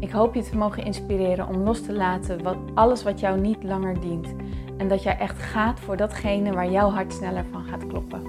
Ik hoop je te mogen inspireren om los te laten wat, alles wat jou niet langer dient. En dat jij echt gaat voor datgene waar jouw hart sneller van gaat kloppen.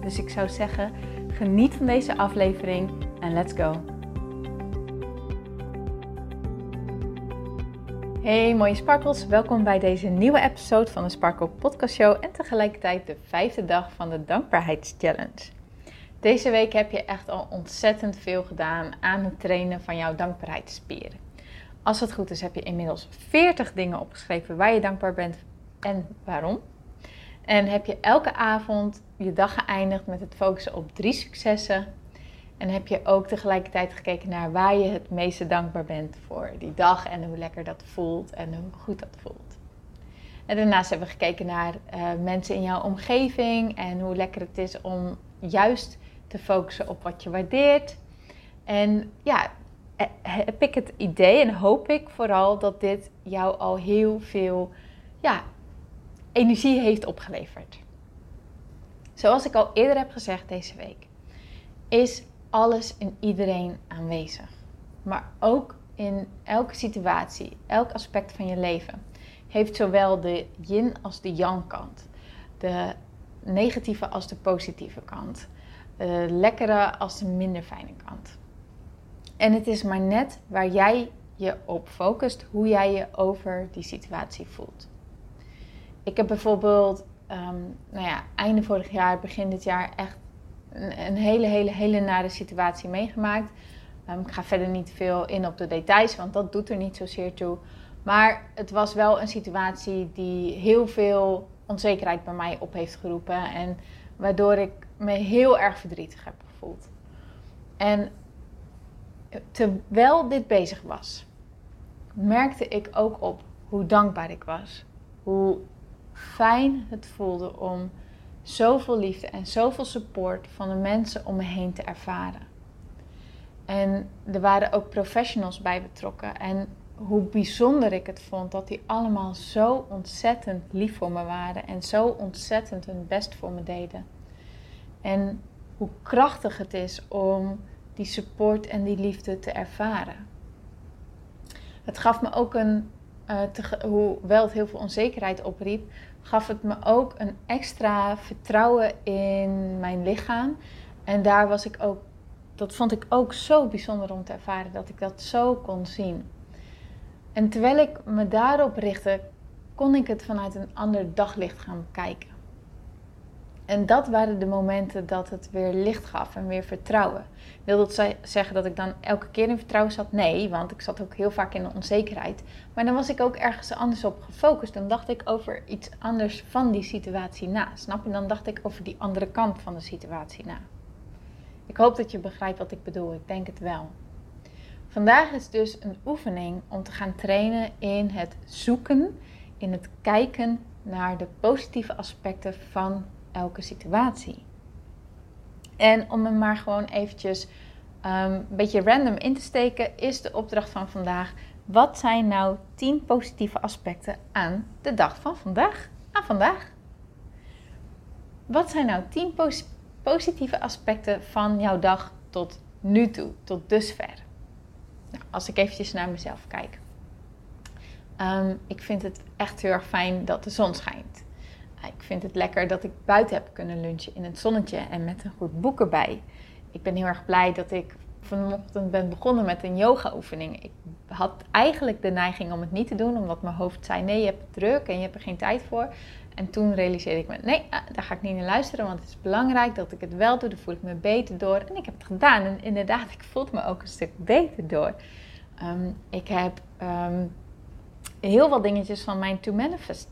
Dus ik zou zeggen, geniet van deze aflevering en let's go. Hey mooie sparkles, welkom bij deze nieuwe episode van de Sparkle Podcast Show en tegelijkertijd de vijfde dag van de Dankbaarheidschallenge. Deze week heb je echt al ontzettend veel gedaan aan het trainen van jouw dankbaarheidsspieren. Als het goed is, heb je inmiddels 40 dingen opgeschreven waar je dankbaar bent en waarom. En heb je elke avond je dag geëindigd met het focussen op drie successen. En heb je ook tegelijkertijd gekeken naar waar je het meeste dankbaar bent voor die dag en hoe lekker dat voelt en hoe goed dat voelt. En daarnaast hebben we gekeken naar uh, mensen in jouw omgeving en hoe lekker het is om juist te focussen op wat je waardeert. En ja, eh, heb ik het idee en hoop ik vooral dat dit jou al heel veel ja, energie heeft opgeleverd. Zoals ik al eerder heb gezegd deze week, is alles in iedereen aanwezig. Maar ook in elke situatie, elk aspect van je leven, heeft zowel de yin als de yang kant. De negatieve als de positieve kant uh, lekkere als de minder fijne kant. En het is maar net waar jij je op focust, hoe jij je over die situatie voelt. Ik heb bijvoorbeeld, um, nou ja, einde vorig jaar, begin dit jaar echt een, een hele, hele, hele nare situatie meegemaakt. Um, ik ga verder niet veel in op de details, want dat doet er niet zozeer toe. Maar het was wel een situatie die heel veel onzekerheid bij mij op heeft geroepen. En waardoor ik me heel erg verdrietig heb gevoeld. En terwijl dit bezig was, merkte ik ook op hoe dankbaar ik was. Hoe fijn het voelde om zoveel liefde en zoveel support van de mensen om me heen te ervaren. En er waren ook professionals bij betrokken. En hoe bijzonder ik het vond dat die allemaal zo ontzettend lief voor me waren en zo ontzettend hun best voor me deden. En hoe krachtig het is om die support en die liefde te ervaren. Het gaf me ook een, uh, te, hoewel het heel veel onzekerheid opriep, gaf het me ook een extra vertrouwen in mijn lichaam. En daar was ik ook, dat vond ik ook zo bijzonder om te ervaren, dat ik dat zo kon zien. En terwijl ik me daarop richtte, kon ik het vanuit een ander daglicht gaan bekijken. En dat waren de momenten dat het weer licht gaf en weer vertrouwen. Wil dat zeggen dat ik dan elke keer in vertrouwen zat? Nee, want ik zat ook heel vaak in de onzekerheid. Maar dan was ik ook ergens anders op gefocust. Dan dacht ik over iets anders van die situatie na. Snap je? Dan dacht ik over die andere kant van de situatie na. Ik hoop dat je begrijpt wat ik bedoel. Ik denk het wel. Vandaag is dus een oefening om te gaan trainen in het zoeken, in het kijken naar de positieve aspecten van elke situatie. En om hem maar gewoon eventjes um, een beetje random in te steken, is de opdracht van vandaag: wat zijn nou 10 positieve aspecten aan de dag van vandaag? Aan vandaag. Wat zijn nou 10 pos positieve aspecten van jouw dag tot nu toe, tot dusver? Als ik eventjes naar mezelf kijk. Um, ik vind het echt heel erg fijn dat de zon schijnt ik vind het lekker dat ik buiten heb kunnen lunchen in het zonnetje en met een goed boek erbij. Ik ben heel erg blij dat ik vanochtend ben begonnen met een yoga-oefening. Ik had eigenlijk de neiging om het niet te doen, omdat mijn hoofd zei: nee, je hebt het druk en je hebt er geen tijd voor. En toen realiseerde ik me: nee, ah, daar ga ik niet naar luisteren, want het is belangrijk dat ik het wel doe. Dan voel ik me beter door. En ik heb het gedaan. En inderdaad, ik voelde me ook een stuk beter door. Ehm, ik heb um, heel wat dingetjes van mijn To Manifest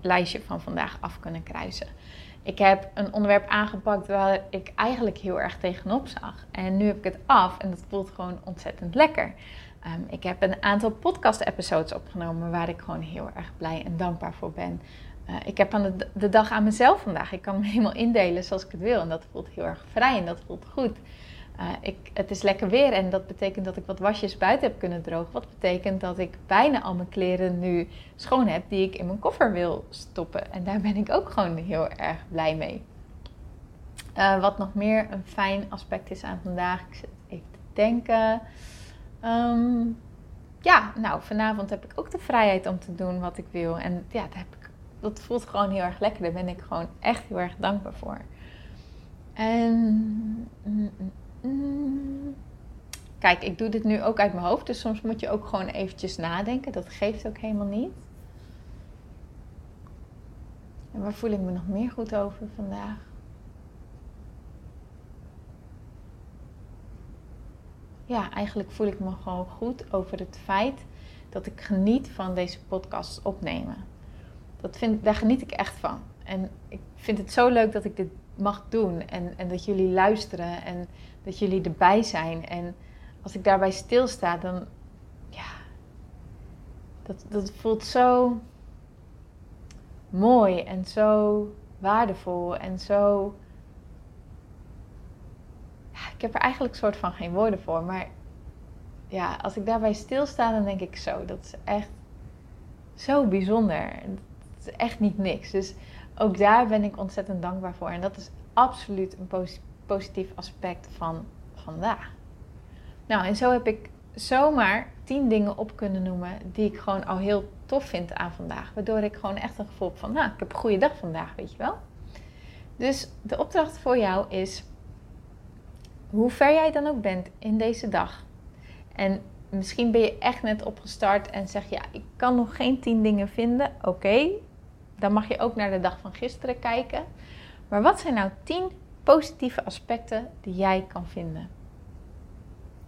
lijstje van vandaag af kunnen kruisen. Ik heb een onderwerp aangepakt waar ik eigenlijk heel erg tegenop zag. En nu heb ik het af en dat voelt gewoon ontzettend lekker. Ehm, ik heb een aantal podcast-episodes opgenomen waar ik gewoon heel erg blij en dankbaar voor ben. Eh, ik heb aan de, de, dag aan mezelf vandaag. Ik kan me helemaal indelen zoals ik het wil. En dat voelt heel erg vrij en dat voelt goed. Uh, ik, het is lekker weer en dat betekent dat ik wat wasjes buiten heb kunnen drogen. Wat betekent dat ik bijna al mijn kleren nu schoon heb die ik in mijn koffer wil stoppen. En daar ben ik ook gewoon heel erg blij mee. Uh, wat nog meer een fijn aspect is aan vandaag. Ik zit even te denken. Um, ja, nou, vanavond heb ik ook de vrijheid om te doen wat ik wil. En ja, dat, heb ik, dat voelt gewoon heel erg lekker. Daar ben ik gewoon echt heel erg dankbaar voor. En. Mm, mm. Kijk, ik doe dit nu ook uit mijn hoofd. Dus soms moet je ook gewoon eventjes nadenken. Dat geeft ook helemaal niet. En waar voel ik me nog meer goed over vandaag? ja, eigenlijk voel ik me gewoon goed over het feit dat ik geniet van deze podcast opnemen. Dat vind, daar geniet ik echt van. En ik vind het zo leuk dat ik dit mag doen en, en dat jullie luisteren en dat jullie erbij zijn. En als ik daarbij stilsta, dan ja, dat, dat voelt zo mooi en zo waardevol en zo ik heb er eigenlijk soort van geen woorden voor. Maar ja, als ik daarbij stilsta, dan denk ik zo. Dat is echt zo bijzonder. Het is echt niet niks. Dus ook daar ben ik ontzettend dankbaar voor. En dat is absoluut een positief aspect van vandaag. Nou, en zo heb ik zomaar tien dingen op kunnen noemen die ik gewoon al heel tof vind aan vandaag. Waardoor ik gewoon echt een gevoel heb van, nou, ik heb een goede dag vandaag, weet je wel. Dus de opdracht voor jou is hoe ver jij dan ook bent in deze dag. En misschien ben je echt net opgestart en zeg je, ja, ik kan nog geen tien dingen vinden. Oké, dan mag je ook naar de dag van gisteren kijken. Maar wat zijn nou tien positieve aspecten die jij kan vinden?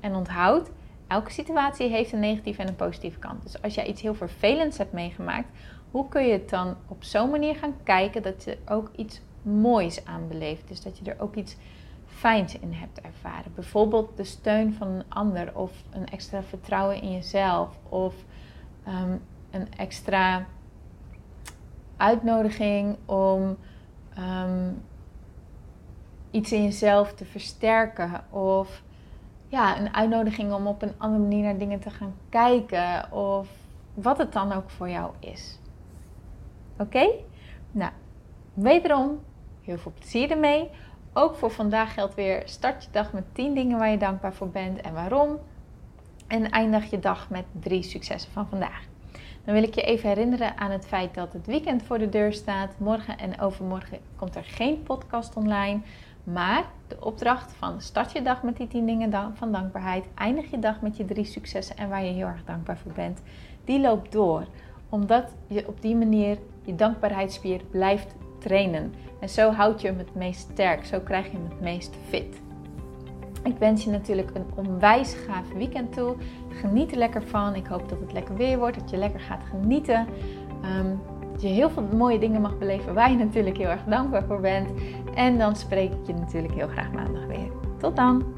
En onthoud, elke situatie heeft een negatieve en een positieve kant. Dus als jij iets heel vervelends hebt meegemaakt, hoe kun je het dan op zo'n manier gaan kijken dat je ook iets moois aan beleeft? Dus dat je er ook iets fijns in hebt ervaren. Bijvoorbeeld de steun van een ander of een extra vertrouwen in jezelf of ehm, een extra uitnodiging om ehm, iets in jezelf te versterken of ja, een uitnodiging om op een andere manier naar dingen te gaan kijken of wat het dan ook voor jou is. Oké? Nou, wederom heel veel plezier ermee. Ook voor vandaag geldt weer: start je dag met 10 dingen waar je dankbaar voor bent en waarom. En eindig je dag met drie successen van vandaag. Dan wil ik je even herinneren aan het feit dat het weekend voor de deur staat. Morgen en overmorgen komt er geen podcast online. Maar de opdracht van start je dag met die 10 dingen van dankbaarheid, eindig je dag met je drie successen en waar je heel erg dankbaar voor bent, die loopt door. Omdat je op die manier je dankbaarheidsspier blijft trainen. En zo houd je hem het meest sterk, zo krijg je hem het meest fit. Ik wens je natuurlijk een onwijs gaaf weekend toe. Geniet er lekker van. Ik hoop dat het lekker weer wordt, dat je lekker gaat genieten. Um, dat je heel veel mooie dingen mag beleven waar je natuurlijk heel erg dankbaar voor bent. En dan spreek ik je natuurlijk heel graag maandag weer. Tot dan!